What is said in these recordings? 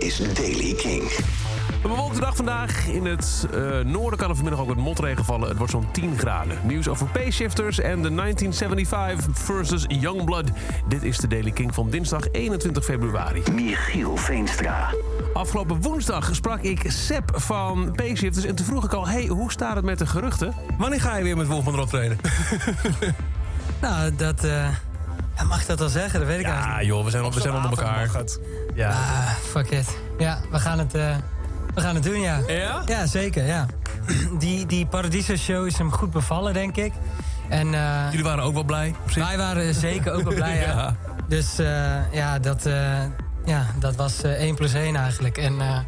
is Daily King. Een bewolkte dag vandaag. In het eh, noorden kan er vanmiddag ook wat motregen vallen. Het wordt zo'n 10 graden. Nieuws over Payshifters en de 1975 versus Youngblood. Dit is de Daily King van dinsdag 21 februari. Michiel Veenstra. Afgelopen woensdag sprak ik Seb van Payshifters en toen vroeg ik al... hey, hoe staat het met de geruchten? Wanneer ga je weer met Wolfman optreden? Nou, dat... eh, ja, mag ik dat wel zeggen? Dat weet ik eigenlijk Ja, joh, we zijn, we zijn onder elkaar. Ja. Ah, fuck it. Ja, we gaan het, eh, we gaan het doen, ja. Ja? Ja, zeker, ja. Die, die Paradiso-show is hem goed bevallen, denk ik. En eh, Jullie waren ook wel blij? op zich? wij waren zeker ook wel blij, ja. Ja. Dus eh, ja, dat, eh, ja, dat was eh 1 plus 1 eigenlijk. En eh,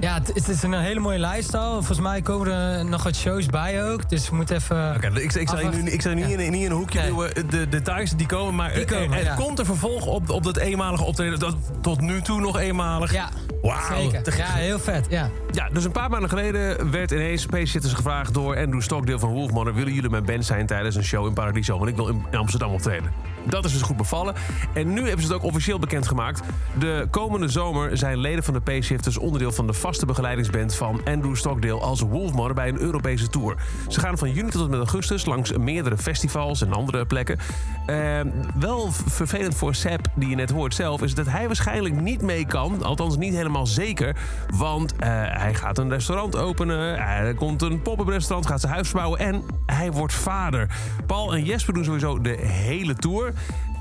ja, het, het is een hele mooie lifestyle. Volgens mij komen er nog wat shows bij ook. Dus we moeten even... Oké, ik, ik je nu, ik zal je niet, in, niet in een hoekje Nee. duwen. De details die komen, maar Die er- komen, er, ja. komt een vervolg op, op dat eenmalige optreden. Dat tot nu toe nog eenmalig. Ja, Wauw. Ja, heel vet, ja. Ja, dus een paar maanden geleden werd ineens Payshifters gevraagd door Andrew Stockdale van Wolfmother... willen jullie mijn band zijn tijdens een show in Paradiso? Want ik wil in Amsterdam optreden. Dat is dus goed bevallen. En nu hebben ze het ook officieel bekendgemaakt. De komende zomer zijn leden van de Payshifters onderdeel van de vaste begeleidingsband van Andrew Stockdale als Wolfmother bij een Europese tour. Ze gaan van juni tot en met augustus langs meerdere festivals en andere plekken. Eh, wel vervelend voor Seb, die je net hoort zelf, is dat hij waarschijnlijk niet mee kan. Althans, niet helemaal zeker. Want eh, hij gaat een restaurant openen. Er komt een pop-up restaurant, gaat zijn huis verbouwen. En hij wordt vader. Paul en Jesper doen sowieso de hele tour.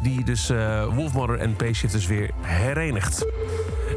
Die dus eh Wolfmother en Payshifters weer herenigt.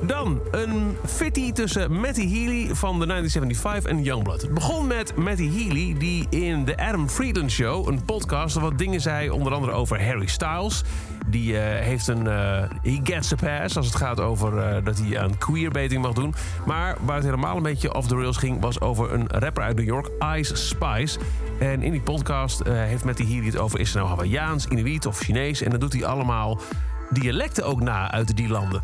Dan een fitty tussen Matty Healy van de 1975 en Youngblood. Het begon met Matty Healy, die in de Adam Friedland Show, een podcast, wat dingen zei, onder andere over Harry Styles. Die eh, heeft een. eh, he gets a pass als het gaat over eh, dat hij aan queerbaiting mag doen. Maar waar het helemaal een beetje off the rails ging, was over een rapper uit New York, Ice Spice. En in die podcast heeft Matty Healy het over: is het nou Hawaiiaans, Inuit of Chinees? En dan doet hij allemaal dialecten ook na uit die landen.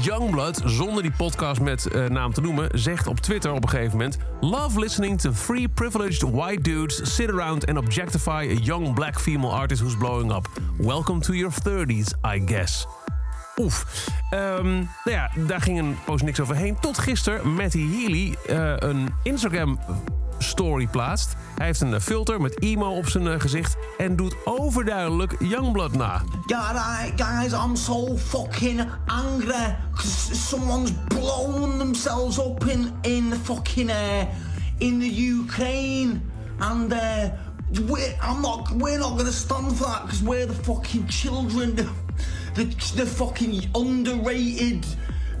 Youngblood, zonder die podcast met eh, naam te noemen, zegt op Twitter op een gegeven moment: Love listening to three privileged white dudes sit around and objectify a young black female artist who's blowing up. Welcome to your 30s, I guess. Oef. Ehm, nou ja, daar ging een post niks overheen. Tot gisteren Matty Healy eh, een Instagram story plaatst. Hij heeft een eh, filter met emo op zijn eh, gezicht en doet overduidelijk Youngblood na. Alright, guys, I'm so fucking angry because someone's blown themselves up in in fucking uh, in the Ukraine, and uh, we're, I'm not. We're not gonna stand for that because we're the fucking children, the the fucking underrated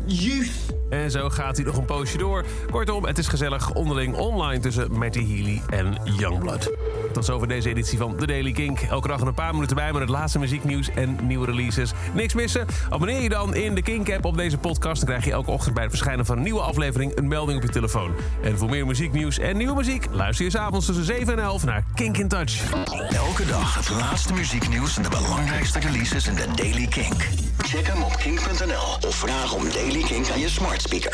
youth. En zo gaat hij nog een poosje door. Kortom, het is gezellig onderling online tussen Matty Healy en Youngblood. Tot zover deze editie van The Daily Kink. Elke dag een paar minuten bij met het laatste muzieknieuws en nieuwe releases. Niks missen? Abonneer je dan in de Kink-app op deze podcast. Dan krijg je elke ochtend bij het verschijnen van een nieuwe aflevering een melding op je telefoon. En voor meer muzieknieuws en nieuwe muziek... luister je s'avonds tussen 7 en 11 naar Kink in Touch. Elke dag het laatste muzieknieuws en de belangrijkste releases in de Daily Kink. Check hem op kink.nl of vraag om Daily Kink aan je smart speaker.